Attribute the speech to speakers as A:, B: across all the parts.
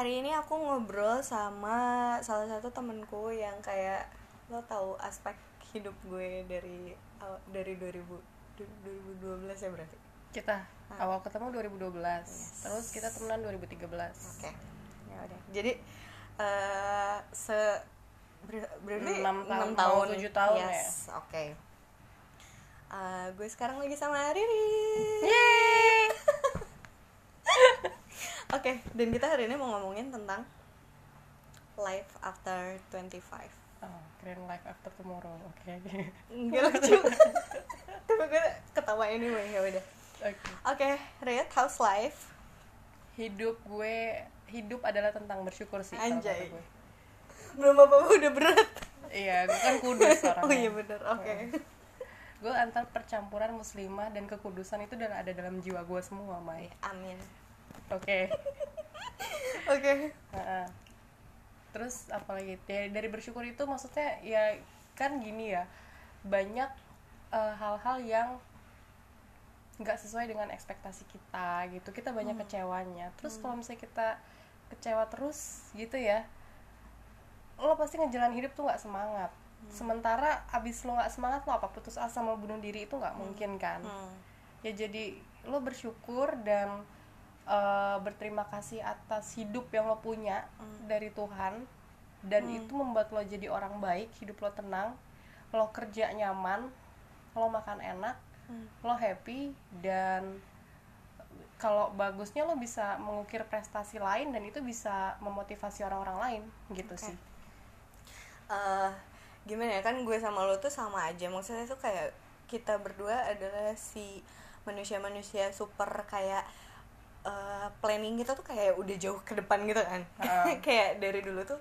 A: hari ini aku ngobrol sama salah satu temenku yang kayak lo tahu aspek hidup gue dari dari 2000 du- 2012 ya berarti?
B: Kita
A: Ah.
B: awal ketemu 2012 terus kita temenan 2013
A: oke ya udah. Jadi eh se ber- berarti
B: Enam tahun,
A: tahun.
B: tujuh tahun ya.
A: yes oke. Eh, gue sekarang lagi sama Riri.
B: Yeay!
A: Oke, dan kita hari ini mau ngomongin tentang life after 25
B: oh, keren life after tomorrow oke.
A: Enggak lucu. Tapi gue ketawa anyway, ya udah.
B: Oke.
A: Oke, Red, how's life?
B: hidup gue hidup adalah tentang bersyukur sih
A: Anjay.
B: gue.
A: Belum apa-apa udah berat.
B: Iya gue kan kudus orangnya.
A: Oh iya bener, oke.
B: Gue antar percampuran muslimah dan kekudusan itu udah ada dalam jiwa gue semua Mai.
A: Amin
B: oke.
A: Oke.
B: Terus apalagi dari, dari bersyukur itu maksudnya ya kan gini ya banyak eh, hal-hal yang nggak sesuai dengan ekspektasi kita gitu. Kita banyak kecewanya. Terus kalau misalnya kita kecewa terus gitu ya lo pasti ngejalan hidup tuh nggak semangat. Sementara abis lo nggak semangat lo apa putus asa mau bunuh diri itu nggak mungkin kan?
A: Hmm.
B: ya jadi lo bersyukur dan eh, berterima kasih atas hidup yang lo punya dari Tuhan dan itu membuat lo jadi orang baik hidup lo tenang lo kerja nyaman lo makan enak lo happy dan kalau bagusnya lo bisa mengukir prestasi lain dan itu bisa memotivasi orang-orang lain gitu
A: Oke.
B: sih.
A: Eh gimana ya kan gue sama lo tuh sama aja. Maksudnya tuh kayak kita berdua adalah si manusia-manusia super kayak eh, planning kita tuh kayak udah jauh ke depan gitu kan
B: Heeh.
A: kayak dari dulu tuh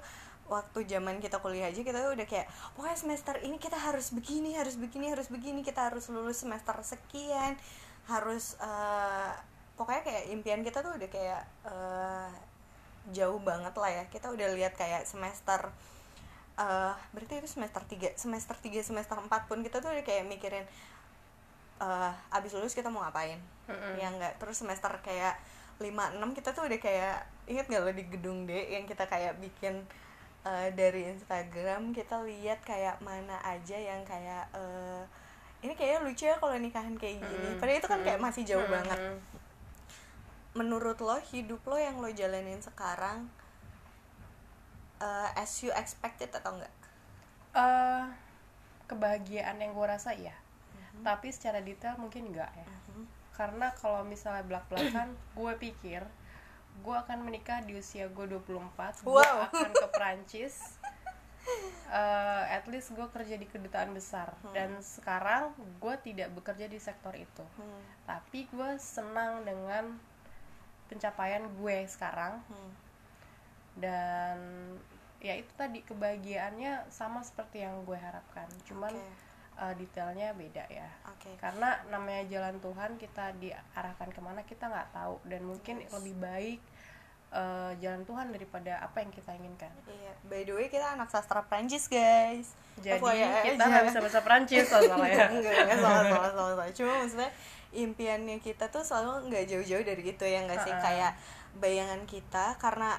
A: waktu zaman kita kuliah aja kita tuh udah kayak pokoknya semester ini kita harus begini harus begini harus begini kita harus lulus semester sekian harus eh, pokoknya kayak impian kita tuh udah kayak eh, jauh banget lah ya kita udah lihat kayak semester eh berarti itu semester 3 semester 3 semester 4 pun kita tuh udah kayak mikirin eh abis lulus kita mau ngapain
B: Mm-mm.
A: ya enggak terus semester kayak 5 6 kita tuh udah kayak inget gak lo di gedung D yang kita kayak bikin eh, dari Instagram kita lihat kayak mana aja yang kayak eh ini kayaknya lucu ya kalau nikahan kayak gini
B: Mm-mm.
A: padahal itu kan kayak masih jauh banget
B: Mm-mm.
A: menurut lo hidup lo yang lo jalanin sekarang eh, as you expected atau enggak
B: eh kebahagiaan yang gue rasa iya tapi secara detail mungkin enggak ya karena kalau misalnya belak belakan gue pikir gue akan menikah di usia gue 24 gue
A: Wow.
B: akan ke Perancis Eh, at least gue kerja di kedutaan besar dan sekarang gue tidak bekerja di sektor itu
A: Hmm.
B: tapi gue senang dengan pencapaian gue sekarang
A: Hmm.
B: dan ya itu tadi kebahagiaannya sama seperti yang gue harapkan cuman
A: Oke.
B: Uh, detailnya beda ya
A: Oke.
B: karena namanya jalan Tuhan kita diarahkan ke mana kita nggak tahu dan mungkin lebih baik uh, jalan Tuhan daripada apa yang kita inginkan
A: Iya, by the way kita anak sastra Prancis guys.
B: jadi
A: FYI
B: kita
A: aja.
B: nggak bisa bahasa Perancis soalnya ya
A: enggak, enggak salah, salah, salah, salah. Cuma maksudnya impiannya kita tuh selalu nggak jauh-jauh dari itu ya nggak sih
B: Ha-ha.
A: kayak bayangan kita karena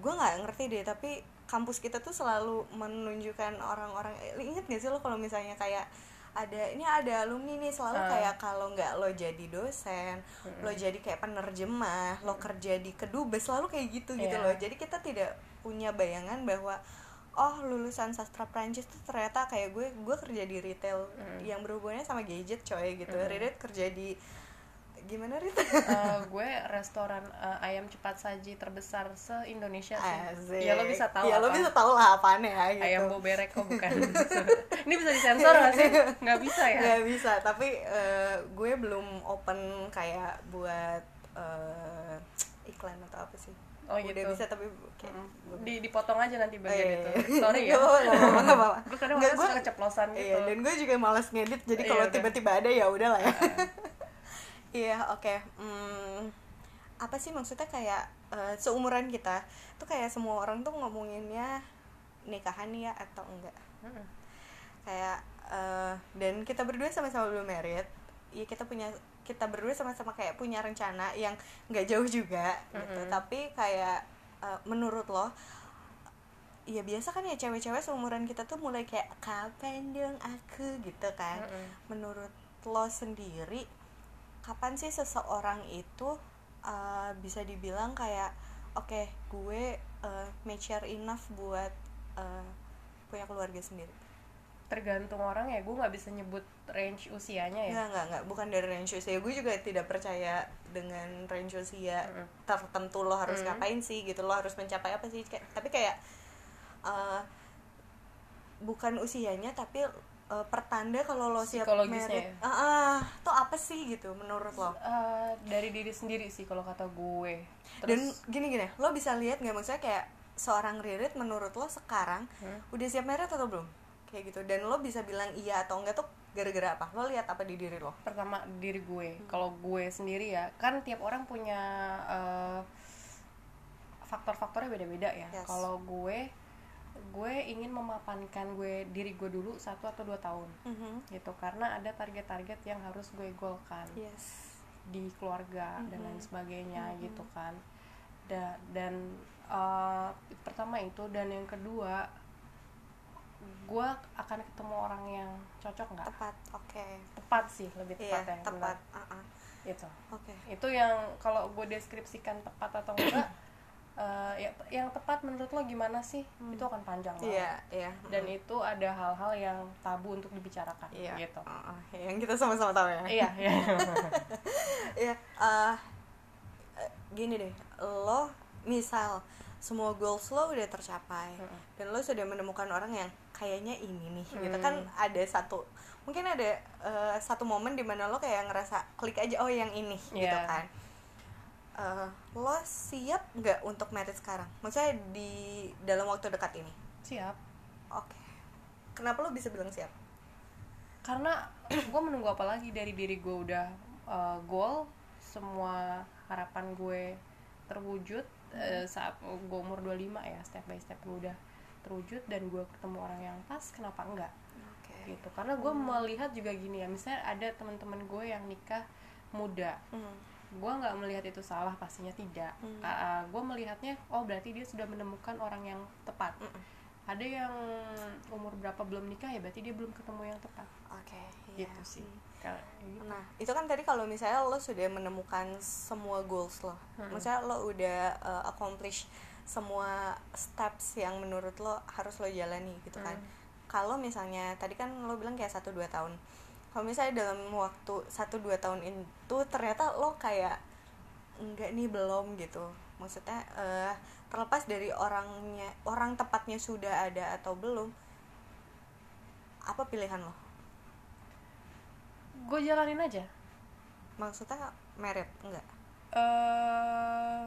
A: gue nggak ngerti deh tapi kampus kita tuh selalu menunjukkan orang-orang eh, inget gak sih lo kalau misalnya kayak ada ini ada alumni nih selalu
B: Ah.
A: kayak kalau nggak lo jadi dosen lo jadi kayak penerjemah lo kerja di kedubes selalu kayak gitu gitu
B: Iya.
A: loh. Jadi kita tidak punya bayangan bahwa oh lulusan sastra Prancis tuh ternyata kayak gue gue kerja di retail yang berhubungannya sama gadget coy gitu. Ridit kerja di gimana Rit?
B: Uh, gue restoran uh, ayam cepat saji terbesar se Indonesia sih
A: Asik.
B: ya lo bisa tahu
A: ya lo
B: apa.
A: bisa tahu lah apaan ya gitu
B: ayam boberek kok bukan ini bisa disensor nggak sih nggak bisa ya
A: nggak bisa tapi eh, gue belum open kayak buat eh, iklan atau apa sih
B: Oh,
A: udah
B: gitu.
A: bisa tapi kayak
B: Mm. di dipotong aja nanti
A: Oh,
B: bagian
A: iya,
B: itu
A: iya.
B: sorry ya
A: Nggak apa-apa,
B: gue kadang
A: Nggak,
B: suka keceplosan gitu
A: Iya, dan gue juga malas ngedit jadi
B: Iya,
A: kalau
B: udah.
A: tiba-tiba ada ya udah lah ya. Iya, oke. Hmm, apa sih maksudnya kayak eh, seumuran kita tuh kayak semua orang tuh ngomonginnya nikahan ya atau enggak.
B: Mm-mm.
A: Kayak eh, dan kita berdua sama-sama belum married. Iya, kita punya kita berdua sama-sama kayak punya rencana yang nggak jauh juga gitu.
B: Mm-mm.
A: Tapi kayak eh, menurut lo ya biasa kan ya cewek-cewek seumuran kita tuh mulai kayak kapan dong aku gitu kan
B: Mm-mm.
A: menurut lo sendiri kapan sih seseorang itu uh, bisa dibilang kayak oke gue uh, mature enough buat uh, punya keluarga sendiri.
B: Tergantung orang ya gue nggak bisa nyebut range usianya ya.
A: Enggak, enggak, bukan dari range usia. Gue juga tidak percaya dengan range usia
B: Mm-mm.
A: tertentu lo harus
B: Mm.
A: ngapain sih? Gitu lo harus mencapai apa sih? Kayak- tapi kayak uh, bukan usianya tapi uh, pertanda kalau lo siap merit.
B: ya?
A: Ah, ah, tuh apa sih gitu menurut lo?
B: Eh, dari diri sendiri sih kalau kata gue.
A: Dan
B: terus
A: gini gini lo bisa lihat nggak? Maksudnya kayak seorang Ririt menurut lo sekarang
B: Hmm.
A: udah siap merit atau belum? Kayak gitu. Dan lo bisa bilang iya atau enggak tuh gara-gara apa? Lo lihat apa di diri lo?
B: Pertama diri gue. Kalau gue sendiri ya kan tiap orang punya eh, faktor-faktornya beda-beda ya.
A: Yes.
B: kalau gue gue ingin memapankan gue diri gue dulu satu atau dua tahun. Gitu karena ada target-target yang harus gue golkan
A: yes.
B: Di keluarga dan
A: Mhm.
B: lain sebagainya
A: Mhm.
B: gitu kan. Da- dan eh, pertama itu dan yang kedua gue akan ketemu orang yang cocok nggak?
A: Tepat oke.
B: Tepat sih lebih
A: iya
B: tepat ya
A: tepat ah.
B: itu
A: oke.
B: Itu yang kalau gue deskripsikan tepat atau enggak eh, ya yang tepat menurut lo gimana sih
A: Hmm.
B: itu akan panjang banget
A: iya iya
B: dan
A: Mm.
B: itu ada hal-hal yang tabu untuk dibicarakan
A: iya
B: gitu
A: ah. yang kita sama-sama tahu ya
B: iya iya
A: Iya, eh, eh, gini deh, lo misal semua goals lo udah tercapai
B: Mm-mm.
A: dan lo sudah menemukan orang yang kayaknya ini nih, gitu
B: Hmm.
A: kan ada satu mungkin ada eh, satu momen di mana lo kayak ngerasa klik aja oh yang ini gitu
B: Iya.
A: kan. Eh, lo siap nggak untuk merit sekarang? Maksudnya di dalam waktu dekat ini?
B: siap
A: Oke. Kenapa lo bisa bilang siap?
B: karena gue menunggu apa lagi dari diri gue udah uh, goal semua harapan gue terwujud uh, saat gue umur 25 ya step by step gue udah terwujud dan gue ketemu orang yang pas kenapa enggak
A: Oke.
B: gitu karena gue melihat juga gini ya misalnya ada teman-teman gue yang nikah muda
A: Hmm.
B: Gue nggak melihat itu salah pastinya tidak
A: Hmm.
B: gue melihatnya oh berarti dia sudah menemukan orang yang tepat
A: Mm-mm.
B: ada yang umur berapa belum nikah ya berarti dia belum ketemu yang tepat
A: Oke. iya.
B: gitu sih gitu.
A: Nah, itu kan tadi kalau misalnya lo sudah menemukan semua goals lo,
B: Hmm.
A: maksudnya lo udah uh, accomplish semua steps yang menurut lo harus lo jalani gitu kan.
B: Hmm.
A: Kalau misalnya tadi kan lo bilang kayak 1 2 tahun. Kalau misalnya dalam waktu 1 2 tahun itu ternyata lo kayak enggak nih belum gitu. Maksudnya eh, terlepas dari orangnya orang tepatnya sudah ada atau belum apa pilihan lo?
B: gue jalanin aja
A: Maksudnya merit enggak?
B: eh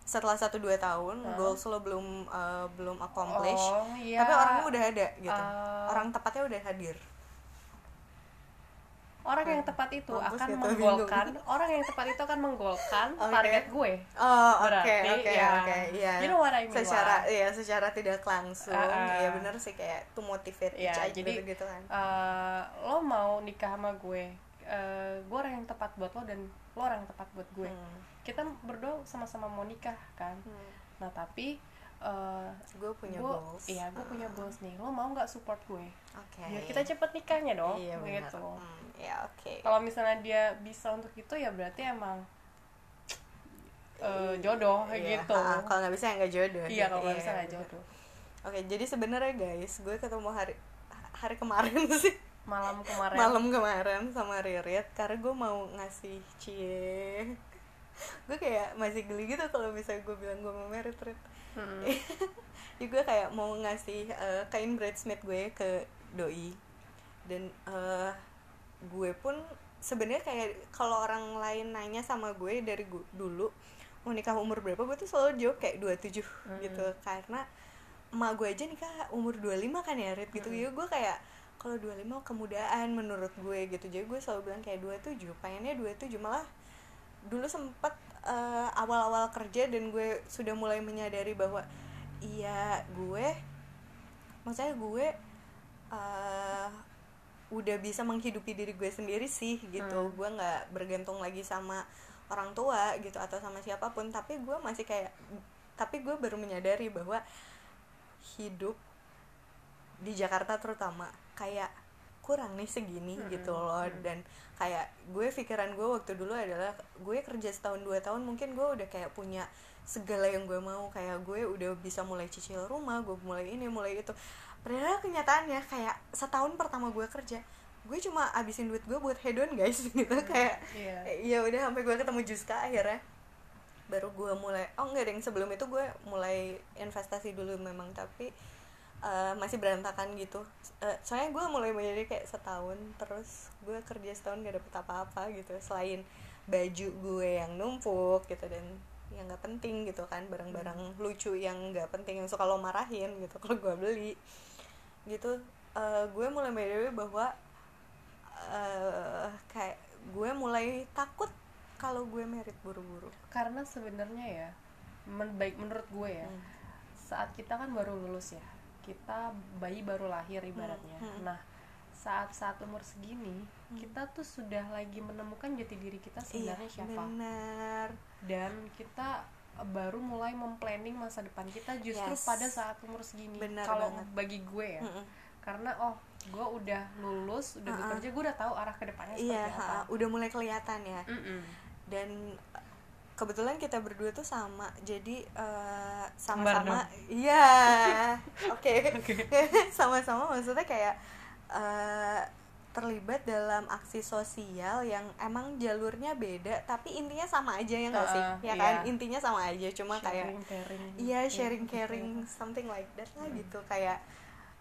A: setelah 1 2 tahun
B: Hah?
A: goals lo belum uh, belum accomplish
B: oh iya
A: tapi orangnya udah ada gitu
B: Eh,
A: orang tepatnya udah hadir
B: orang yang tepat itu
A: Mampus
B: akan
A: gitu,
B: menggolkan orang yang tepat itu akan menggolkan
A: Oke.
B: target gue
A: oh oke oke
B: ya,
A: oke iya
B: you know what I mean
A: secara iya secara tidak langsung
B: ah.
A: iya bener sih kayak to motivate
B: Iya,
A: each other
B: jadi-
A: gitu kan
B: Eh, lo mau nikah sama gue eh, gue orang yang tepat buat lo dan lo orang yang tepat buat gue
A: Hmm.
B: kita berdua sama-sama mau nikah kan
A: Hmm.
B: nah tapi eh,
A: gue punya
B: gue
A: goals.
B: iya gue punya goals nih. Lo mau nggak support gue?
A: Oke.
B: Biar kita cepet nikahnya dong
A: iya
B: gitu.
A: Hmm, ya oke.
B: Kalau misalnya dia bisa untuk itu ya berarti emang eh, jodoh
A: Iya,
B: gitu.
A: Kalau nggak bisa ya nggak jodoh
B: iya kalau nggak
A: Iya,
B: bisa nggak jodoh.
A: Oke jadi sebenarnya guys gue ketemu hari hari kemarin sih.
B: Malam kemarin.
A: Malam kemarin sama Ririt karena gue mau ngasih cie. Gue kayak masih geli gitu kalau misalnya gue bilang gue mau merit Rit Jadi gue kayak mau ngasih eh, kain bridesmaid gue ke doi. Dan eh, gue pun sebenarnya kayak kalau orang lain nanya sama gue dari gu- dulu mau nikah umur berapa? Gue tuh selalu jawab kayak 27
B: Hmm.
A: gitu. Karena emak gue aja nikah umur 25 kan ya Rit gitu.
B: Hmm.
A: ya gue kayak kalau 25 kemudaan menurut gue gitu. Jadi gue selalu bilang kayak 27 pengennya 27 malah dulu sempet eh, awal-awal kerja dan gue sudah mulai menyadari bahwa iya gue maksudnya gue eh, udah bisa menghidupi diri gue sendiri sih gitu
B: Hmm.
A: gue nggak bergantung lagi sama orang tua gitu atau sama siapa pun tapi gue masih kayak tapi gue baru menyadari bahwa hidup di Jakarta terutama kayak kurang nih segini
B: Mm-mm.
A: gitu loh.
B: Mm.
A: dan kayak gue pikiran gue waktu dulu adalah gue kerja setahun dua tahun mungkin gue udah kayak punya segala yang gue mau. Kayak gue udah bisa mulai cicil rumah gue mulai ini mulai itu. Padahal kenyataannya kayak setahun pertama gue kerja gue cuma abisin duit gue buat hedon guys gitu. Kayak
B: Iya.
A: ya udah sampai gue ketemu Juska akhirnya. Baru gue mulai oh enggak deng sebelum itu gue mulai investasi dulu memang. Tapi eh, masih berantakan gitu. Eh, soalnya gue mulai menjadi kayak setahun terus gue kerja setahun gak dapet apa-apa gitu. Selain baju gue yang numpuk gitu dan yang nggak penting gitu kan barang-barang lucu yang nggak penting yang suka lo marahin gitu kalau gue beli. Gitu Eh, gue mulai menyadari bahwa eh kayak gue mulai takut kalau gue merit buru-buru.
B: Karena sebenarnya ya men baik menurut gue ya
A: Hmm.
B: saat kita kan baru lulus ya kita bayi baru lahir ibaratnya
A: Hmm, hmm.
B: nah saat saat umur segini kita tuh sudah lagi menemukan jati diri kita sebenarnya siapa
A: Iya, benar
B: dan kita baru mulai memplanning masa depan kita justru
A: Yes.
B: pada saat umur segini kalau bagi gue ya
A: Mm-mm.
B: karena oh gue udah lulus udah
A: Uh-uh.
B: bekerja gue udah tahu arah ke depannya seperti
A: iya
B: apa
A: ha, udah mulai kelihatan ya
B: Mm-mm.
A: dan eh, kebetulan kita berdua tuh sama jadi eh, sama-sama iya oke. Sama-sama maksudnya kayak eh, terlibat dalam aksi sosial yang emang jalurnya beda tapi intinya sama aja ya nggak sih?
B: Uh-uh,
A: ya kan?
B: Iya.
A: intinya sama aja cuma kayak
B: sharing caring.
A: Iya sharing caring something like that lah gitu. Kayak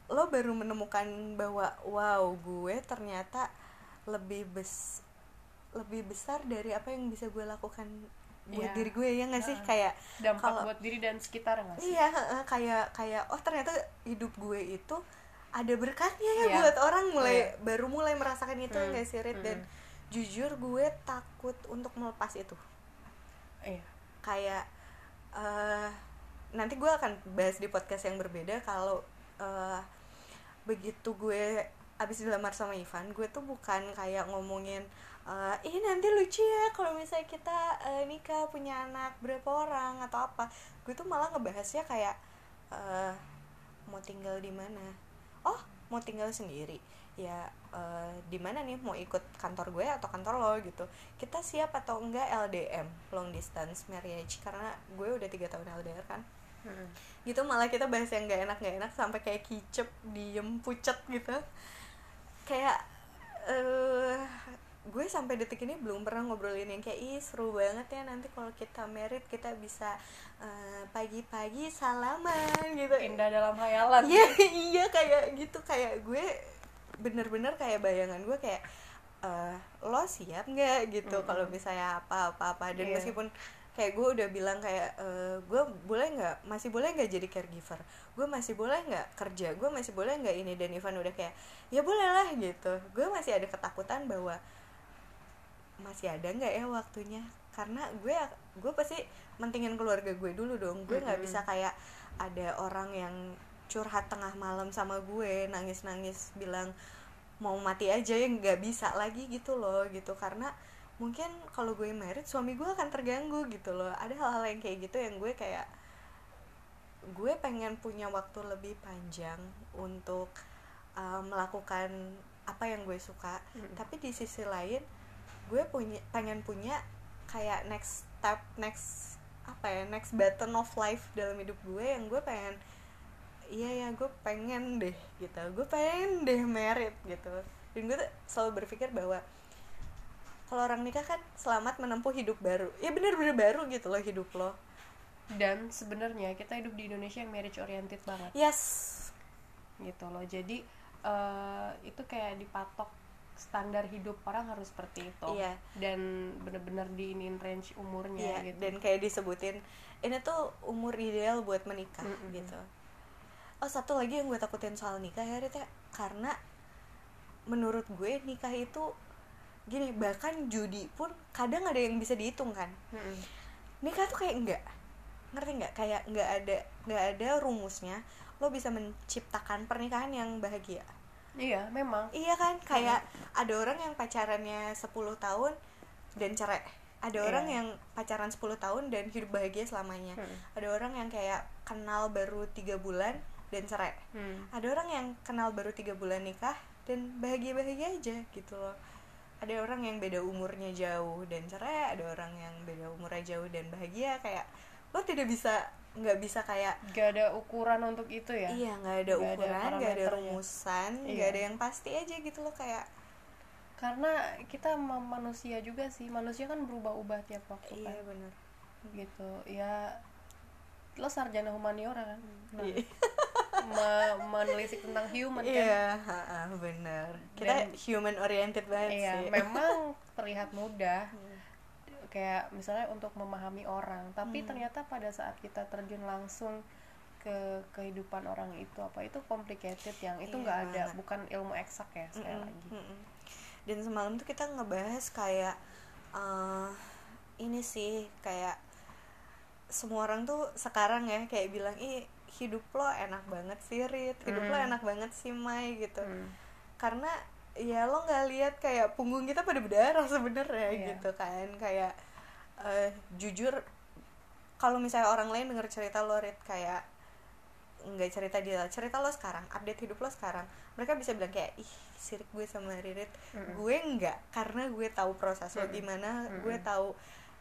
A: lo baru menemukan bahwa wow gue ternyata lebih bes lebih besar dari apa yang bisa gue lakukan buat
B: Iya.
A: diri gue ya nggak sih
B: Heeh.
A: kayak
B: dampak
A: kalau-
B: buat diri dan sekitar nggak sih
A: iya kayak kayak oh ternyata hidup gue itu ada berkatnya ya
B: Iya.
A: buat orang mulai
B: Iya.
A: baru mulai merasakan itu
B: Hmm,
A: nggak sih Rit? dan
B: hmm.
A: jujur gue takut untuk melepas itu
B: iya
A: kayak eh nanti gue akan bahas di podcast yang berbeda kalau eh, begitu gue abis dilamar sama Ivan gue tuh bukan kayak ngomongin eh ini nanti lucu ya kalau misalnya kita eh, nikah punya anak berapa orang atau apa. Gue tuh malah ngebahasnya kayak eh mau tinggal di mana? Oh mau tinggal sendiri. Ya eh, di mana nih? Mau ikut kantor gue atau kantor lo? Gitu. Kita siap atau enggak LDM long distance marriage? Karena gue udah tiga tahun LDR kan.
B: Mm-mm.
A: gitu malah kita bahas yang gak enak gak enak sampai kayak kicep diem pucet gitu. Kayak eh gue sampai detik ini belum pernah ngobrolin yang kayak ih seru banget ya nanti kalau kita merit kita bisa eh, pagi-pagi salaman gitu.
B: Indah dalam hayalan.
A: Iya iya kayak gitu. Kayak gue bener-bener kayak bayangan gue kayak eh, lo siap nggak? Gitu.
B: Mm-mm.
A: kalau misalnya apa-apa-apa. Dan
B: Iya.
A: meskipun kayak gue udah bilang kayak eh, gue boleh nggak masih boleh nggak jadi caregiver? Gue masih boleh nggak kerja? Gue masih boleh nggak ini? Dan Ivan udah kayak ya boleh lah gitu. Gue masih ada ketakutan bahwa masih ada nggak ya waktunya? Karena gue gue pasti mentingin keluarga gue dulu dong. Gue nggak bisa kayak ada orang yang curhat tengah malam sama gue nangis nangis bilang mau mati aja ya nggak bisa lagi gitu loh gitu. Karena mungkin kalau gue married suami gue akan terganggu gitu loh. Ada hal-hal yang kayak gitu yang gue kayak gue pengen punya waktu lebih panjang untuk uh, melakukan apa yang gue suka.
B: Mm.
A: tapi di sisi lain gue punya pengen punya kayak next step next apa ya next button of life dalam hidup gue yang gue pengen iya ya gue pengen deh gitu. Gue pengen deh merit gitu. Dan gue tuh selalu berpikir bahwa kalau orang nikah kan selamat menempuh hidup baru. Ya bener-bener baru gitu loh hidup lo.
B: Dan sebenarnya kita hidup di Indonesia yang marriage oriented banget.
A: Yes.
B: Gitu loh. Jadi eh, itu kayak dipatok standar hidup orang harus seperti itu
A: Iya.
B: dan bener-bener diinin range umurnya
A: Iya,
B: gitu
A: dan kayak disebutin ini tuh umur ideal buat menikah
B: Mm-mm.
A: gitu. Oh satu lagi yang gue takutin soal nikah ya Rit, ya. karena menurut gue nikah itu gini bahkan judi pun kadang ada yang bisa dihitung kan.
B: Mm-mm.
A: Nikah tuh kayak enggak ngerti nggak kayak nggak ada nggak ada rumusnya lo bisa menciptakan pernikahan yang bahagia
B: iya memang.
A: Iya kan? Kayak ada orang yang pacarannya 10 tahun dan cerai. Ada
B: Iya.
A: orang yang pacaran 10 tahun dan hidup bahagia selamanya.
B: Hmm.
A: ada orang yang kayak kenal baru tiga bulan dan cerai.
B: Hmm.
A: ada orang yang kenal baru tiga bulan nikah dan bahagia bahagia aja gitu loh. Ada orang yang beda umurnya jauh dan cerai ada orang yang beda umurnya jauh dan bahagia kayak lo tidak bisa nggak bisa kayak
B: gak ada ukuran untuk itu ya
A: iya nggak ada
B: Nggak ada
A: ukuran nggak ada
B: parameternya.
A: rumusan nggak
B: Iya.
A: ada yang pasti aja gitu loh kayak
B: karena kita ma- manusia juga sih manusia kan berubah-ubah tiap waktu
A: iya
B: kan
A: benar
B: gitu ya lo sarjana humaniora kan nah,
A: Iya.
B: me- menelisik tentang human kan
A: iya benar kita
B: Dan-
A: human oriented banget
B: iya
A: sih
B: memang terlihat mudah
A: Hmm.
B: Kayak misalnya untuk memahami orang tapi
A: Hmm.
B: ternyata pada saat kita terjun langsung ke kehidupan orang itu apa itu complicated yang itu
A: Iya
B: nggak ada
A: banget.
B: bukan ilmu eksak ya sekali
A: Mm-mm,
B: lagi
A: mm-mm. dan semalam tuh kita ngebahas kayak eh, ini sih kayak semua orang tuh sekarang ya kayak bilang ih hidup lo enak banget sih Rit hidup lo
B: Mm.
A: enak banget sih Mai gitu
B: Hmm.
A: karena ya lo nggak lihat kayak punggung kita pada berdarah sebenarnya
B: Iya.
A: gitu kan kayak eh, jujur kalau misalnya orang lain denger cerita lo Rit kayak nggak cerita dia cerita lo sekarang update hidup lo sekarang mereka bisa bilang kayak ih sirik gue sama Ririt
B: Mm-mm.
A: gue enggak karena gue tahu proses lo gimana
B: Mm-mm.
A: gue tahu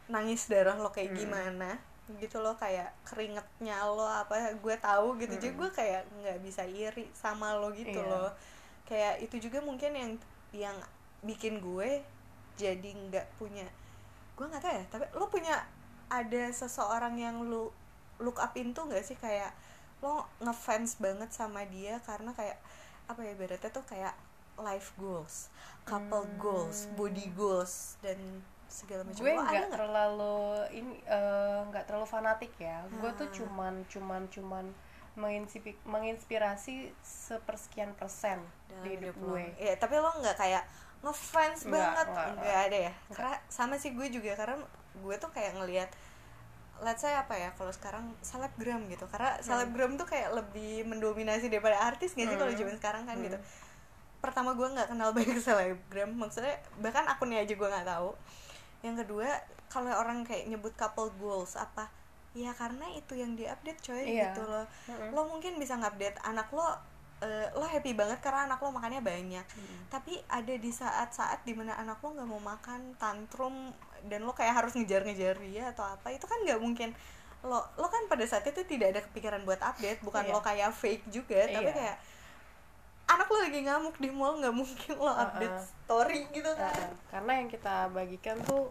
A: nangis darah lo kayak
B: Mm-mm.
A: gimana gitu lo kayak keringetnya lo apa gue tahu gitu jadi
B: Mm-mm.
A: gue kayak nggak bisa iri sama lo gitu
B: Iya.
A: loh kayak itu juga mungkin yang yang bikin gue jadi nggak punya gue nggak tahu ya tapi lo punya ada seseorang yang lu look upin tuh nggak sih? Kayak lo ngefans banget sama dia karena kayak apa ya ibaratnya tuh kayak life goals couple
B: Hmm.
A: goals body goals dan segala macam.
B: Gue nggak terlalu ini eh, nggak terlalu fanatik ya. Gue tuh
A: Ah.
B: cuman cuman cuman menginsipi- menginspirasi sepersekian persen
A: dalam
B: di hidup gue.
A: Iya, tapi lo nggak kayak ngefans
B: Nggak,
A: banget.
B: nggak,
A: nggak ada ya? Karena sama sih gue juga karena gue tuh kayak ngelihat let's say apa ya kalau sekarang selebgram gitu. Karena selebgram tuh kayak lebih mendominasi daripada artis nggak sih kalau
B: Hmm.
A: zaman sekarang kan
B: Hmm.
A: gitu. Pertama gue nggak kenal banyak selebgram. Maksudnya bahkan akunnya aja gue nggak tahu. Yang kedua kalau orang kayak nyebut couple goals apa ya karena itu yang diupdate coy
B: Iya.
A: gitu loh.
B: Mm-mm.
A: lo mungkin bisa ngupdate anak lo eh, lo happy banget karena anak lo makannya banyak
B: Mm.
A: tapi ada di saat-saat di mana anak lo nggak mau makan tantrum dan lo kayak harus ngejar-ngejar dia atau apa itu kan nggak mungkin lo lo kan pada saat itu tidak ada kepikiran buat update bukan
B: Iya.
A: lo kayak fake juga tapi
B: Iya.
A: kayak anak lo lagi ngamuk di mall nggak mungkin lo update story gitu kan
B: Nah, karena yang kita bagikan tuh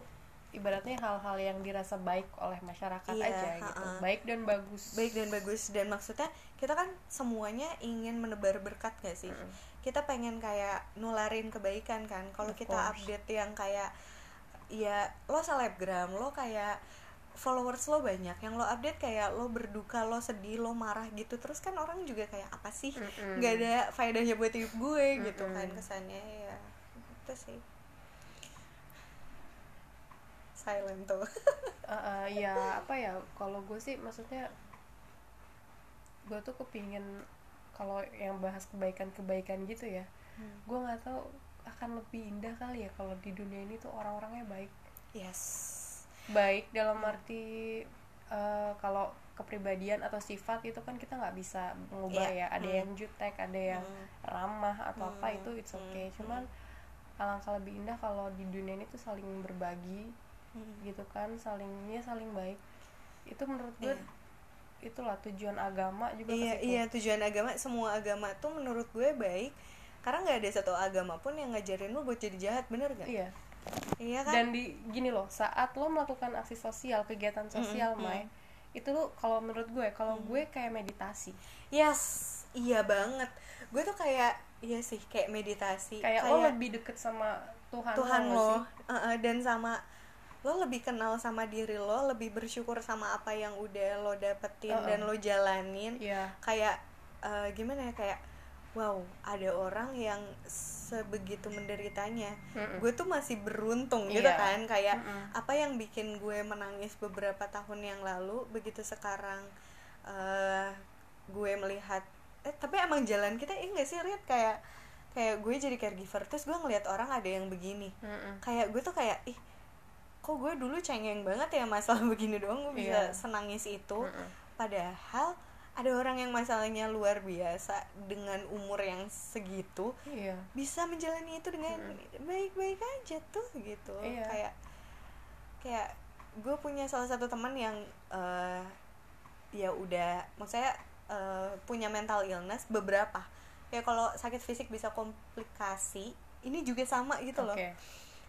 B: ibaratnya hal-hal yang dirasa baik oleh masyarakat
A: Iya,
B: aja gitu
A: ha-ha.
B: baik dan bagus
A: baik dan bagus dan maksudnya kita kan semuanya ingin menebar berkat gak sih?
B: Mm-mm.
A: kita pengen kayak nularin kebaikan kan. Kalau kita
B: course.
A: update yang kayak ya lo selebgram lo kayak followers lo banyak. Yang lo update kayak lo berduka lo sedih lo marah gitu. Terus kan orang juga kayak apa sih? Nggak ada faedahnya buat hidup gue gitu
B: Mm-mm.
A: kan kesannya. Ya itu sih. Silent tuh.
B: Uh, uh, ya apa ya kalau gue sih maksudnya gue tuh kepingin kalau yang bahas kebaikan-kebaikan gitu ya gue nggak tahu akan lebih indah kali ya kalau di dunia ini tuh orang-orangnya baik
A: yes
B: baik dalam arti uh, kalau kepribadian atau sifat itu kan kita nggak bisa mengubah
A: Iya.
B: ya ada
A: Hmm.
B: yang jutek ada yang
A: Hmm.
B: ramah atau apa
A: Hmm.
B: itu it's okay
A: Hmm.
B: cuman alangkah lebih indah kalau di dunia ini tuh saling berbagi gitu kan salingnya saling baik itu menurut gue
A: Iya.
B: Itulah tujuan agama juga
A: iya iya tujuan agama semua agama tuh menurut gue baik karena nggak ada satu agama pun yang ngajarin lu buat jadi jahat bener gak
B: iya.
A: Iya kan?
B: Dan di gini loh saat lo melakukan aksi sosial kegiatan sosial
A: Mm-mm,
B: Mai itu lo kalau menurut gue kalau gue kayak meditasi.
A: Yes iya banget. Gue tuh kayak iya sih kayak meditasi
B: kayak, lo lebih deket sama Tuhan,
A: Tuhan
B: nggak
A: lo
B: sih?
A: uh-uh, dan sama lo lebih kenal sama diri lo lebih bersyukur sama apa yang udah lo dapetin
B: Uh-uh.
A: dan lo jalanin
B: iya
A: kayak eh, gimana ya kayak wow ada orang yang sebegitu menderitanya
B: Mm-mm.
A: gue tuh masih beruntung gitu
B: Iya.
A: kan kayak
B: Mm-mm.
A: apa yang bikin gue menangis beberapa tahun yang lalu begitu sekarang eh gue melihat eh tapi emang jalan kita ini gak sih lihat kayak kayak gue jadi caregiver terus gue ngelihat orang ada yang begini
B: Mm-mm.
A: kayak gue tuh kayak ih kok gue dulu cengeng banget ya masalah begini doang gue bisa
B: Iya.
A: senangis itu.
B: Mm-mm.
A: padahal ada orang yang masalahnya luar biasa dengan umur yang segitu
B: iya.
A: bisa menjalani itu dengan baik-baik aja tuh gitu.
B: Iya.
A: kayak kayak gue punya salah satu teman yang eh ya udah maksudnya eh, punya mental illness beberapa. Ya kalau sakit fisik bisa komplikasi ini juga sama gitu loh.
B: Oke.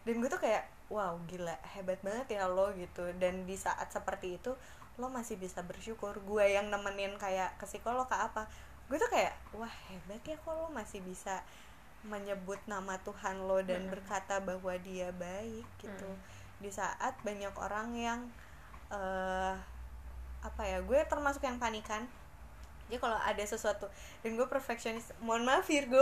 A: Dan gue tuh kayak wow gila hebat banget ya lo gitu. Dan di saat seperti itu lo masih bisa bersyukur. Gue yang nemenin kayak ke psikolog ke apa gue tuh kayak wah hebat ya kok lo masih bisa menyebut nama Tuhan lo dan
B: Mm-mm.
A: berkata bahwa dia baik gitu.
B: Mm.
A: di saat banyak orang yang eh apa ya gue termasuk yang panikan. Jadi kalau ada sesuatu dan gue perfeksionis mohon maaf Virgo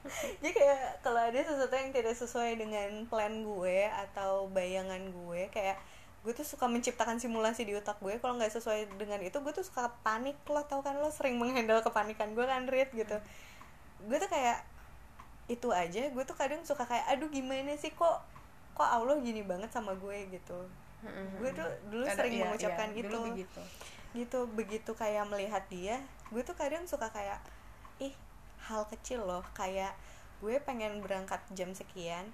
A: jadi kayak kalau ada sesuatu yang tidak sesuai dengan plan gue atau bayangan gue kayak gue tuh suka menciptakan simulasi di otak gue. Kalau nggak sesuai dengan itu gue tuh suka panik. Lo tau kan lo sering menghandle kepanikan gue kan Rit gitu. Gue tuh kayak itu aja. Gue tuh kadang suka kayak aduh gimana sih? Kok kok Allah gini banget sama gue? gitu. Gue tuh dulu sering
B: iya,
A: mengucapkan
B: iya,
A: itu
B: begitu.
A: Gitu begitu kayak melihat dia gue tuh kadang suka kayak ih hal kecil loh kayak gue pengen berangkat jam sekian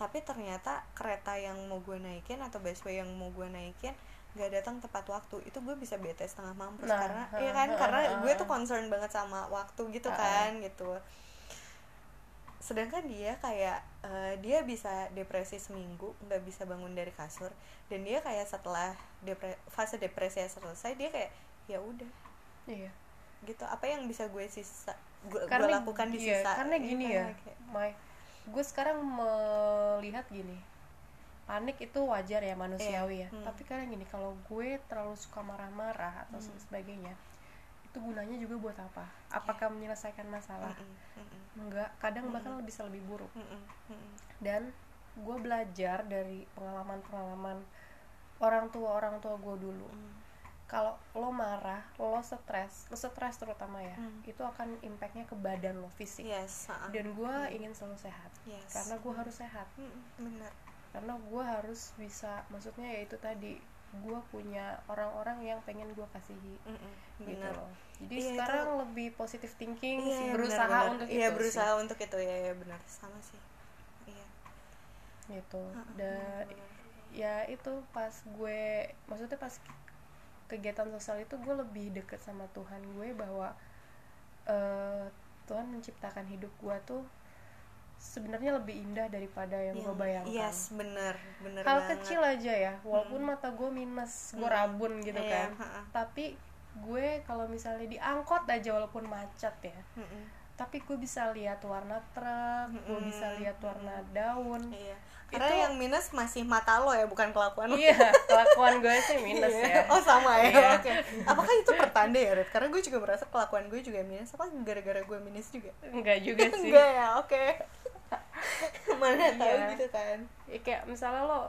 A: tapi ternyata kereta yang mau gue naikin atau busway yang mau gue naikin nggak datang tepat waktu. Itu gue bisa bete setengah mampus
B: Nah,
A: karena
B: ha,
A: iya kan?
B: ha,
A: karena
B: ha,
A: gue tuh concern banget sama waktu gitu
B: ha.
A: kan gitu. Sedangkan dia kayak eh, dia bisa depresi seminggu nggak bisa bangun dari kasur dan dia kayak setelah depre fase depresi selesai dia kayak ya udah.
B: Iya.
A: Gitu. Apa yang bisa gue sisa gue, lakukan di
B: iya,
A: sisa
B: karena
A: Iya,
B: gini
A: karena
B: ya
A: kayak-
B: Mai. Gue sekarang melihat gini panik itu wajar ya manusiawi
A: Iya,
B: ya.
A: hmm.
B: tapi kadang gini kalau gue terlalu suka marah-marah atau
A: Hmm.
B: sebagainya itu gunanya juga buat apa? Apakah menyelesaikan masalah?
A: Mm-mm, mm-mm,
B: enggak kadang bahkan bisa lebih buruk. Dan gue belajar dari pengalaman-pengalaman orang tua orang tua gue dulu.
A: Mm.
B: Kalau lo marah lo stres lo stres terutama ya
A: Hmm.
B: itu akan impactnya ke badan lo fisik.
A: Yes ha-ha.
B: dan gue ingin selalu sehat
A: Yes.
B: karena gue harus sehat.
A: Mm-mm, benar.
B: Karena gue harus bisa maksudnya ya itu tadi gue punya orang-orang yang pengen gue kasihi
A: Mm-mm,
B: gitu
A: benar.
B: loh. Jadi
A: Iya,
B: sekarang lebih positive thinking
A: Iya,
B: sih
A: iya,
B: berusaha
A: benar-benar.
B: untuk
A: iya
B: itu
A: berusaha untuk itu. Ya, ya benar. Sama sih. Iya.
B: Sih gitu dan ya itu pas gue maksudnya pas kegiatan sosial itu gue lebih deket sama Tuhan gue bahwa eh, Tuhan menciptakan hidup gue tuh sebenarnya lebih indah daripada yang gue
A: Yang-
B: bayangkan
A: yes benar benar
B: hal
A: banget.
B: kecil aja ya walaupun mata gue minus gue
A: Hmm.
B: rabun gitu
A: Iya,
B: kan
A: ha-ha.
B: tapi gue kalau misalnya diangkot aja walaupun macet ya
A: Mm-mm.
B: Tapi gue bisa lihat warna truk gue
A: Mm-mm.
B: bisa lihat warna daun
A: iya karena
B: Itu-
A: yang minus masih mata lo ya bukan kelakuan lo
B: iya kelakuan gue sih minus
A: Iya.
B: ya
A: Oh sama ya.
B: Iya.
A: Oke. Apakah itu pertanda ya, Red? Karena gue juga merasa kelakuan gue juga minus. Apa gara-gara gue minus juga?
B: enggak juga sih
A: Enggak ya. Oke. Mana tahu
B: Iya.
A: gitu kan.
B: Ya, kayak misalnya lo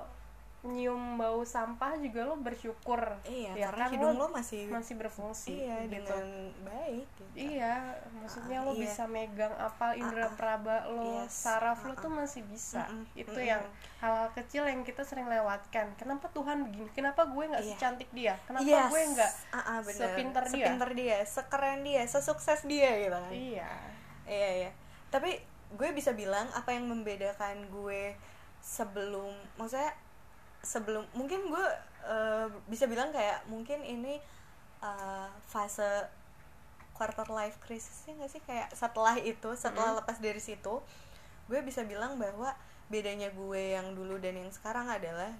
B: nyium bau sampah juga lo bersyukur
A: Iya,
B: ya
A: karena
B: kan
A: hidung
B: lo
A: lo masih
B: masih berfungsi
A: iya
B: gitu.
A: dengan baik gitu.
B: Iya, maksudnya
A: Ah,
B: lo
A: iya.
B: bisa megang apal indera
A: Ah, ah.
B: peraba lo,
A: Yes.
B: saraf
A: Ah,
B: lo tuh masih bisa.
A: Mm-mm,
B: Itu
A: mm-mm.
B: yang hal-hal kecil yang kita sering lewatkan. Kenapa Tuhan begini? Kenapa gue nggak
A: Iya.
B: secantik dia? Kenapa
A: Yes.
B: gue nggak?
A: Ah, ah, bener.
B: sepinter dia?
A: Sepinter dia, sekeren dia, sesukses dia gitu kan.
B: Iya.
A: Iya iya. Tapi gue bisa bilang apa yang membedakan gue sebelum, maksudnya sebelum mungkin gue eh, bisa bilang kayak mungkin ini eh, fase quarter life crisisnya nggak sih kayak setelah itu setelah lepas dari situ gue bisa bilang bahwa bedanya gue yang dulu dan yang sekarang adalah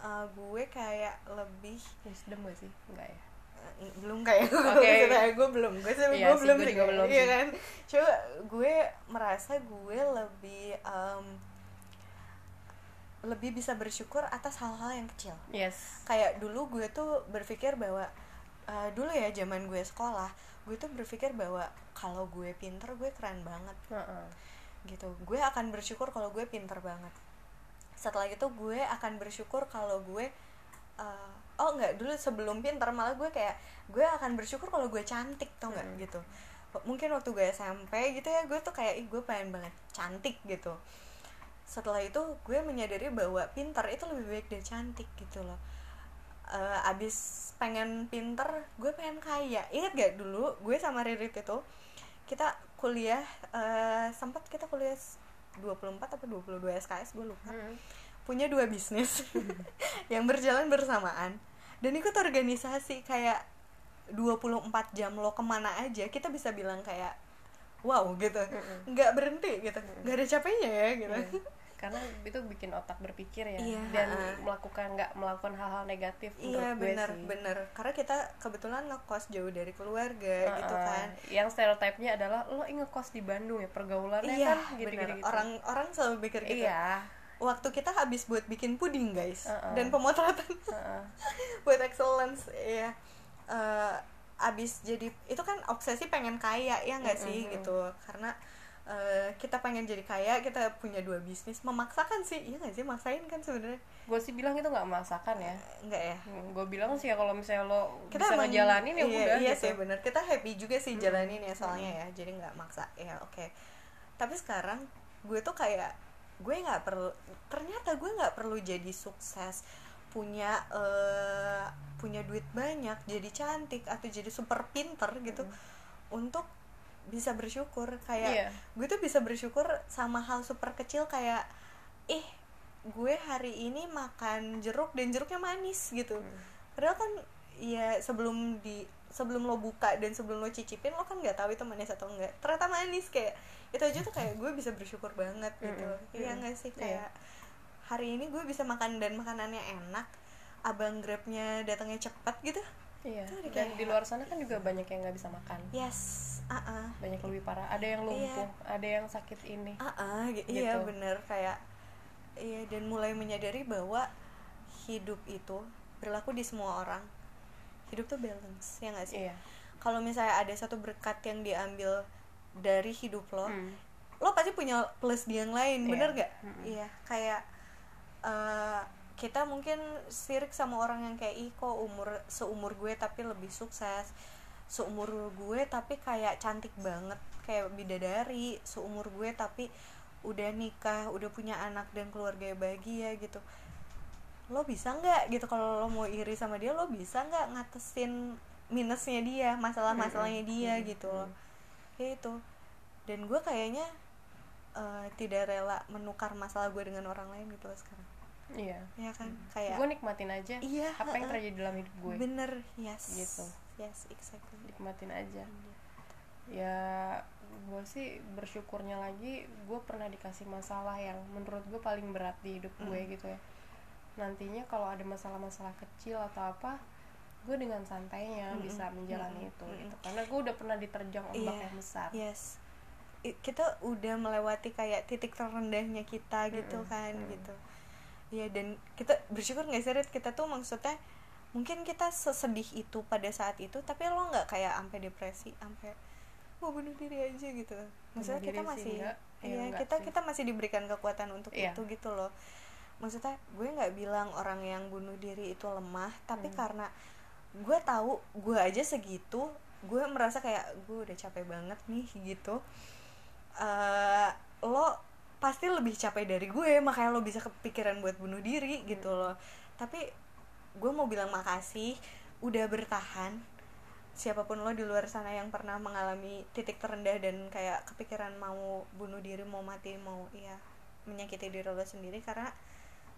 A: eh, gue kayak lebih
B: Wisdom gak sih? Enggak ya?
A: Eh, belum kayak gue
B: Oke.
A: maksudnya gue belum gue sih
B: Iya
A: gue belum
B: gue
A: sih kayak-
B: belum
A: iya kan coba gue merasa gue lebih em, lebih bisa bersyukur atas hal-hal yang kecil.
B: Yes.
A: kayak dulu gue tuh berpikir bahwa eh, dulu ya zaman gue sekolah gue tuh berpikir bahwa kalau gue pinter gue keren banget.
B: Heeh.
A: gitu. Gue akan bersyukur kalau gue pinter banget. Setelah itu gue akan bersyukur kalau gue uh, oh nggak dulu sebelum pinter malah gue kayak gue akan bersyukur kalau gue cantik tau nggak?
B: Hmm.
A: gitu. Mungkin waktu gue SMP gitu ya gue tuh kayak ih gue pengen banget cantik gitu setelah itu gue menyadari bahwa pinter itu lebih baik dari cantik gitu loh. Eh, abis pengen pinter gue pengen kaya. Ingat gak dulu gue sama Ririt itu kita kuliah eh, sempat kita kuliah 24 atau 22 SKS gue lupa.
B: Hmm.
A: punya dua bisnis yang berjalan bersamaan. Dan ikut organisasi kayak 24 jam lo ke mana aja kita bisa bilang kayak wow gitu.
B: Mm-mm.
A: nggak berhenti gitu. Nggak ada capeknya ya gitu.
B: Iya. Karena itu bikin otak berpikir ya.
A: Iya,
B: dan melakukan nggak melakukan hal-hal negatif
A: iya
B: sih.
A: bener karena kita kebetulan ngekos jauh dari keluarga gitu
B: Ha-ha.
A: kan.
B: Yang stereotipnya adalah lo ngekos di Bandung ya pergaulannya
A: iya
B: kan? gitu
A: bener
B: gitu,
A: orang orang selalu mikir gitu.
B: Iya.
A: Waktu kita habis buat bikin puding guys
B: Uh-uh.
A: dan pemotretan.
B: Ha-ha.
A: buat excellence ya Eh, abis jadi itu kan obsesi pengen kaya ya nggak sih?
B: Mm-mm.
A: gitu. Karena eh, kita pengen jadi kaya kita punya dua bisnis memaksakan sih. Iya nggak sih? Maksain kan sebenarnya.
B: Gue sih bilang itu nggak memaksakan ya.
A: Nggak ya?
B: Gue bilang sih ya kalau misalnya lo
A: kita
B: bisa
A: emang-
B: ngejalanin ya
A: iya,
B: udah
A: iya
B: gitu.
A: sih bener. Kita happy juga sih jalanin ya soalnya ya jadi nggak maksa. Ya oke. Tapi sekarang gue tuh kayak gue nggak perlu ternyata gue nggak perlu jadi sukses punya eh, punya duit banyak jadi cantik atau jadi super pinter gitu untuk bisa bersyukur. Kayak
B: Iya.
A: gue tuh bisa bersyukur sama hal super kecil kayak ih gue hari ini makan jeruk dan jeruknya manis gitu. Padahal kan ya sebelum di sebelum lo buka dan sebelum lo cicipin lo kan nggak tahu itu manis atau enggak ternyata manis kayak itu aja tuh kayak gue bisa bersyukur banget gitu.
B: Mm-mm.
A: iya nggak sih?
B: Iya.
A: kayak hari ini gue bisa makan dan makanannya enak abang grabnya datangnya cepat gitu
B: iya.
A: Itu
B: dan di luar sana kan juga banyak yang nggak bisa makan.
A: Yes ah
B: banyak yang lebih parah. Ada yang lumpuh ada yang sakit ini.
A: Gi- iya
B: Gitu.
A: bener. Kayak iya dan mulai menyadari bahwa hidup itu berlaku di semua orang. Hidup tuh balance ya nggak sih?
B: Iya.
A: Kalau misalnya ada satu berkat yang diambil dari hidup lo
B: Hmm.
A: lo pasti punya plus di yang lain
B: Iya.
A: bener gak
B: Mm-mm.
A: iya kayak eh, kita mungkin sirik sama orang yang kayak ih kok umur seumur gue tapi lebih sukses. Seumur gue tapi kayak cantik banget kayak bidadari. Seumur gue tapi udah nikah udah punya anak dan keluarga bahagia gitu. Lo bisa nggak? Gitu. Kalau lo mau iri sama dia lo bisa nggak ngatesin minusnya dia masalah-masalahnya dia gitu loh. Kayak itu dan gue kayaknya eh, tidak rela menukar masalah gue dengan orang lain gitu loh sekarang
B: iya
A: ya kan kayak
B: gue nikmatin aja
A: Iya,
B: apa yang terjadi dalam hidup gue
A: bener yes
B: Gitu.
A: yes exactly
B: nikmatin aja ya gue sih bersyukurnya lagi gue pernah dikasih masalah yang menurut gue paling berat di hidup gue
A: Hmm.
B: gitu ya nantinya kalau ada masalah-masalah kecil atau apa gue dengan santainya
A: Mm-mm.
B: bisa menjalani
A: Mm-mm.
B: itu
A: Mm-mm.
B: gitu karena gue udah pernah diterjang ombak
A: Iya.
B: yang besar
A: yes kita udah melewati kayak titik terendahnya kita gitu
B: Mm-mm.
A: kan
B: Mm-mm.
A: gitu ya dan kita bersyukur nggak sih kita tuh maksudnya mungkin kita sesedih itu pada saat itu tapi lo nggak kayak sampai depresi sampai mau bunuh diri aja gitu maksudnya
B: Bunuh
A: kita masih
B: enggak. Ya,
A: iya
B: enggak
A: kita
B: sih.
A: kita masih diberikan kekuatan untuk
B: Iya.
A: itu gitu loh maksudnya gue nggak bilang orang yang bunuh diri itu lemah tapi
B: Hmm.
A: karena gue tahu gue aja segitu gue merasa kayak gue udah capek banget nih gitu eh lo pasti lebih capek dari gue makanya lo bisa kepikiran buat bunuh diri gitu loh. Tapi gue mau bilang makasih udah bertahan. Siapa pun lo di luar sana yang pernah mengalami titik terendah dan kayak kepikiran mau bunuh diri mau mati mau ya menyakiti diri lo sendiri karena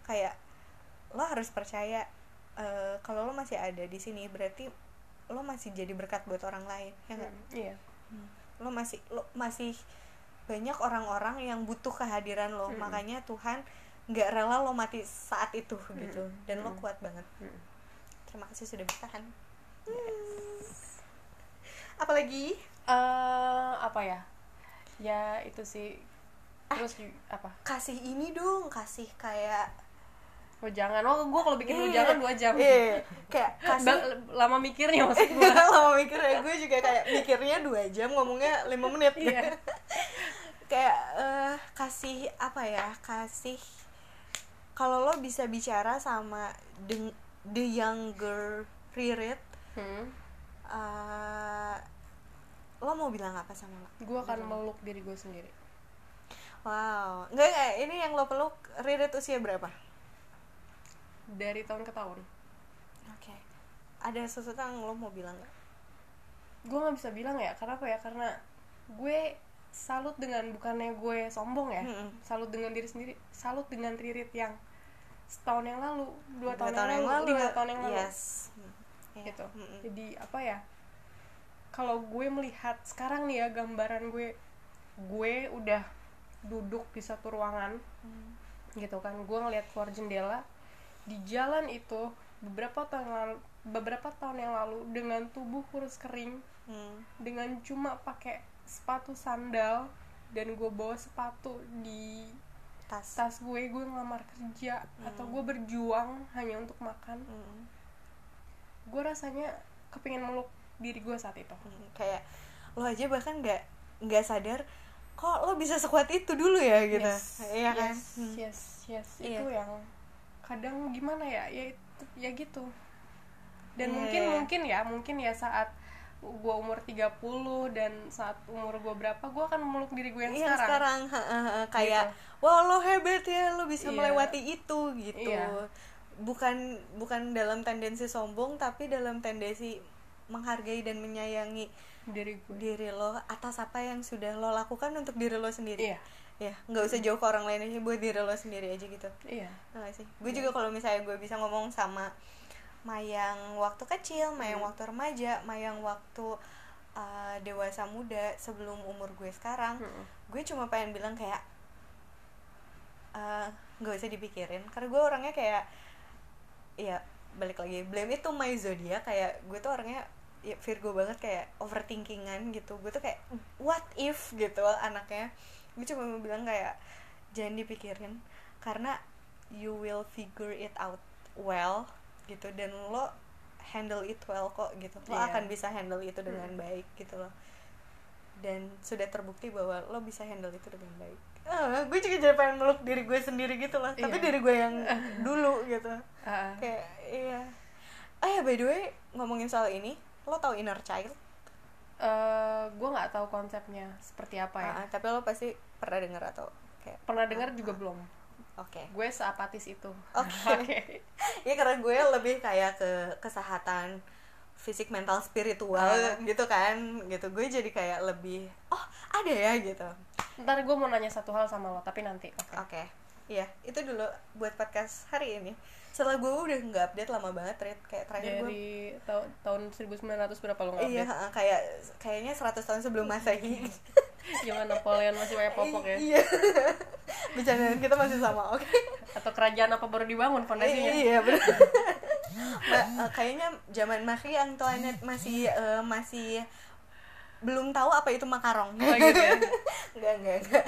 A: kayak lo harus percaya eh, kalau lo masih ada di sini berarti lo masih jadi berkat buat orang lain ya
B: Hmm, iya.
A: Hmm. lo masih lo masih banyak orang-orang yang butuh kehadiran lo.
B: Mm-mm.
A: makanya Tuhan nggak rela lo mati saat itu gitu.
B: Mm-mm.
A: dan lo
B: Mm-mm.
A: kuat banget.
B: Hmm.
A: terima kasih sudah bertahan. Apalagi?
B: Eh, apa ya? Ya itu sih. Terus ju- apa?
A: Kasih ini dong kasih kayak
B: oh jangan oh gue kalau bikin lu
A: Iya,
B: jangan dua jam.
A: Iya, kayak kasih
B: Ba- lama mikirnya maksud gue
A: lama mikir ya gue juga kayak mikirnya dua jam ngomongnya lima menit.
B: Iya.
A: kayak eh, kasih apa ya kasih kalau lo bisa bicara sama the, the younger Ririt
B: hmm.
A: eh, lo mau bilang apa sama lo?
B: Gue akan meluk diri gue sendiri.
A: Wow. Enggak enggak ini yang lo peluk Ririt usia berapa?
B: Dari tahun ke tahun.
A: Oke. Ada sesuatu yang lo mau bilang nggak?
B: Gue nggak bisa bilang ya karena apa ya? Karena gue salut dengan bukannya gue sombong ya
A: Mm-mm.
B: salut dengan diri sendiri salut dengan Ririt yang setahun yang lalu dua,
A: Dua
B: tahun, yang lalu lima tahun yang lalu
A: yes Hmm, iya.
B: gitu
A: Mm-mm.
B: jadi apa ya kalau gue melihat sekarang nih ya gambaran gue gue udah duduk di satu ruangan
A: Hmm.
B: gitu kan gue ngeliat keluar jendela di jalan itu beberapa tahun yang lalu, beberapa tahun yang lalu dengan tubuh kurus kering
A: Hmm.
B: dengan cuma pakai sepatu sandal dan gue bawa sepatu di
A: tas.
B: tas gue gue ngelamar kerja atau gue berjuang hanya untuk makan.
A: Hmm.
B: gue rasanya kepingin meluk diri gue saat itu.
A: Hmm, kayak lo aja bahkan nggak nggak sadar kok lo bisa sekuat itu dulu ya? gitu.
B: Yes,
A: iya kan?
B: yes,
A: Hmm.
B: yes yes.
A: Iya.
B: itu yang kadang gimana ya? Ya itu ya gitu. Dan
A: Iya,
B: mungkin
A: iya.
B: mungkin ya mungkin ya saat gue umur 30 dan saat umur gue berapa gue akan memeluk diri gue yang
A: Iya
B: sekarang,
A: sekarang ha, ha, ha. kayak wah lo hebat ya lo bisa
B: Iya.
A: melewati itu gitu.
B: Iya.
A: bukan bukan dalam tendensi sombong tapi dalam tendensi menghargai dan menyayangi
B: diri gue
A: diri lo atas apa yang sudah lo lakukan untuk diri lo sendiri.
B: Iya.
A: Ya nggak usah jauh ke orang lain aja buat diri lo sendiri aja gitu.
B: Iya.
A: Nggak sih? Gue juga kalau misalnya gue bisa ngomong sama Mayang waktu kecil, Mayang
B: Hmm.
A: waktu remaja, Mayang waktu uh, dewasa muda sebelum umur gue sekarang,
B: Mm-mm.
A: gue cuma pengen bilang kayak eh, nggak usah dipikirin, karena gue orangnya kayak ya balik lagi blame itu my zodiac. Kayak gue tuh orangnya ya Virgo banget kayak overthinkingan gitu. Gue tuh kayak what if? gitu anaknya. Gue cuma mau bilang kayak jangan dipikirin karena you will figure it out well gitu dan lo handle it well kok gitu. Lo
B: Iya.
A: akan bisa handle itu dengan
B: Hmm.
A: baik gitu loh. Dan sudah terbukti bahwa lo bisa handle itu dengan baik. Ah, gue juga jadi pengen meluk diri gue sendiri gitu loh. Tapi
B: Iya.
A: diri gue yang dulu gitu.
B: Ah,
A: kayak iya. Oh ya by the way ngomongin soal ini lo tau inner child?
B: Eh, gue nggak tahu konsepnya seperti apa ya.
A: Ah, tapi lo pasti pernah dengar atau kayak
B: pernah dengar juga belum
A: oke.
B: Gue seapatis itu.
A: Oke. ya karena gue lebih kayak ke kesehatan fisik mental spiritual
B: Ah.
A: gitu kan. Gitu. Gue jadi kayak lebih oh ada ya gitu.
B: Ntar gue mau nanya satu hal sama lo tapi nanti. Oke.
A: Oke. Iya itu dulu buat podcast hari ini. Setelah gue udah nggak update lama banget Rit. kayak terakhir gue
B: dari tahun tahun 1900 berapa lo nggak
A: iya
B: update?
A: ha, kayak kayaknya 100 tahun sebelum masehi
B: zaman Napoleon masih pakai popok ya?
A: Iya. Bercandaan kita masih sama oke.
B: Atau kerajaan apa baru dibangun fondasinya?
A: Iya benar Ma- eh, kayaknya zaman Marie Antoinette masih eh, masih belum tahu apa itu makarong.
B: Oh, gitu ya?
A: enggak enggak enggak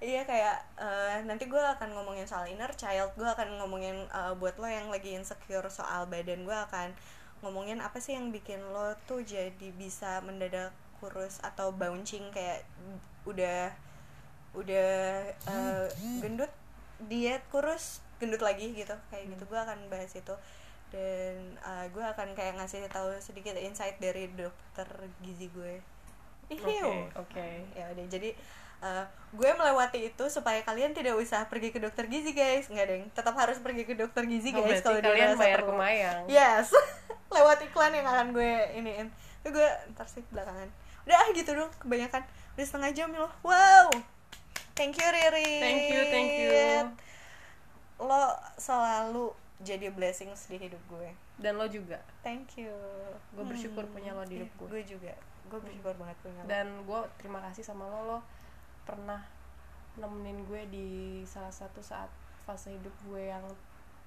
A: iya kayak eh, nanti gue akan ngomongin soal inner child gue akan ngomongin eh, buat lo yang lagi insecure soal badan gue akan ngomongin apa sih yang bikin lo tuh jadi bisa mendadak kurus atau bouncing kayak udah udah eh, gendut diet kurus gendut lagi gitu. Kayak gitu gue akan bahas itu. Dan eh, gue akan kayak ngasih tahu sedikit insight dari dokter gizi gue.
B: Oke oke.
A: Ya udah jadi uh, gue melewati itu supaya kalian tidak usah pergi ke dokter gizi guys. Nggak deng. Tetap harus pergi ke dokter gizi
B: Oh,
A: guys
B: berarti
A: kalau
B: kalian bayar
A: perlu.
B: ke Mayang.
A: yes. Lewat iklan yang akan gue iniin. Itu gue ntar sih belakangan udah ah gitu dong kebanyakan. Udah setengah jam loh. Wow. Thank you Riri.
B: Thank you thank you.
A: Lo selalu jadi blessings di hidup gue.
B: Dan lo juga.
A: Thank you.
B: Gue bersyukur punya lo di hidup
A: Iya,
B: gue.
A: gue juga. Gue bersyukur banget punya lo.
B: Dan gue terima kasih sama lo. Lo pernah nemenin gue di salah satu saat fase hidup gue yang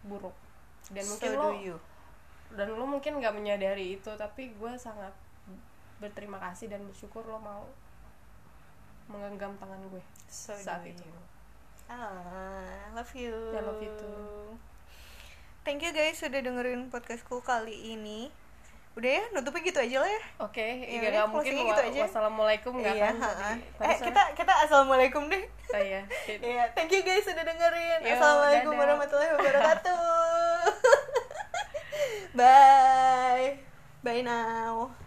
B: buruk. Dan mungkin
A: so
B: lo
A: do you.
B: dan lo mungkin nggak menyadari itu tapi gue sangat berterima kasih dan bersyukur lo mau menggenggam tangan gue
A: so
B: saat itu.
A: Ah, love you.
B: I love you too.
A: Thank you guys sudah dengerin podcastku kali ini. Udah ya, nutupnya gitu aja lah ya.
B: oke
A: Ya
B: ya nggak mungkin
A: gitu
B: wa-
A: aja.
B: wassalamualaikum nggak
A: iya,
B: kan
A: Eh, kita kita assalamualaikum deh.
B: oh, iya
A: Iya, thank you guys sudah dengerin.
B: Yo,
A: Assalamualaikum
B: dadah.
A: warahmatullahi wabarakatuh. Bye. Bye now.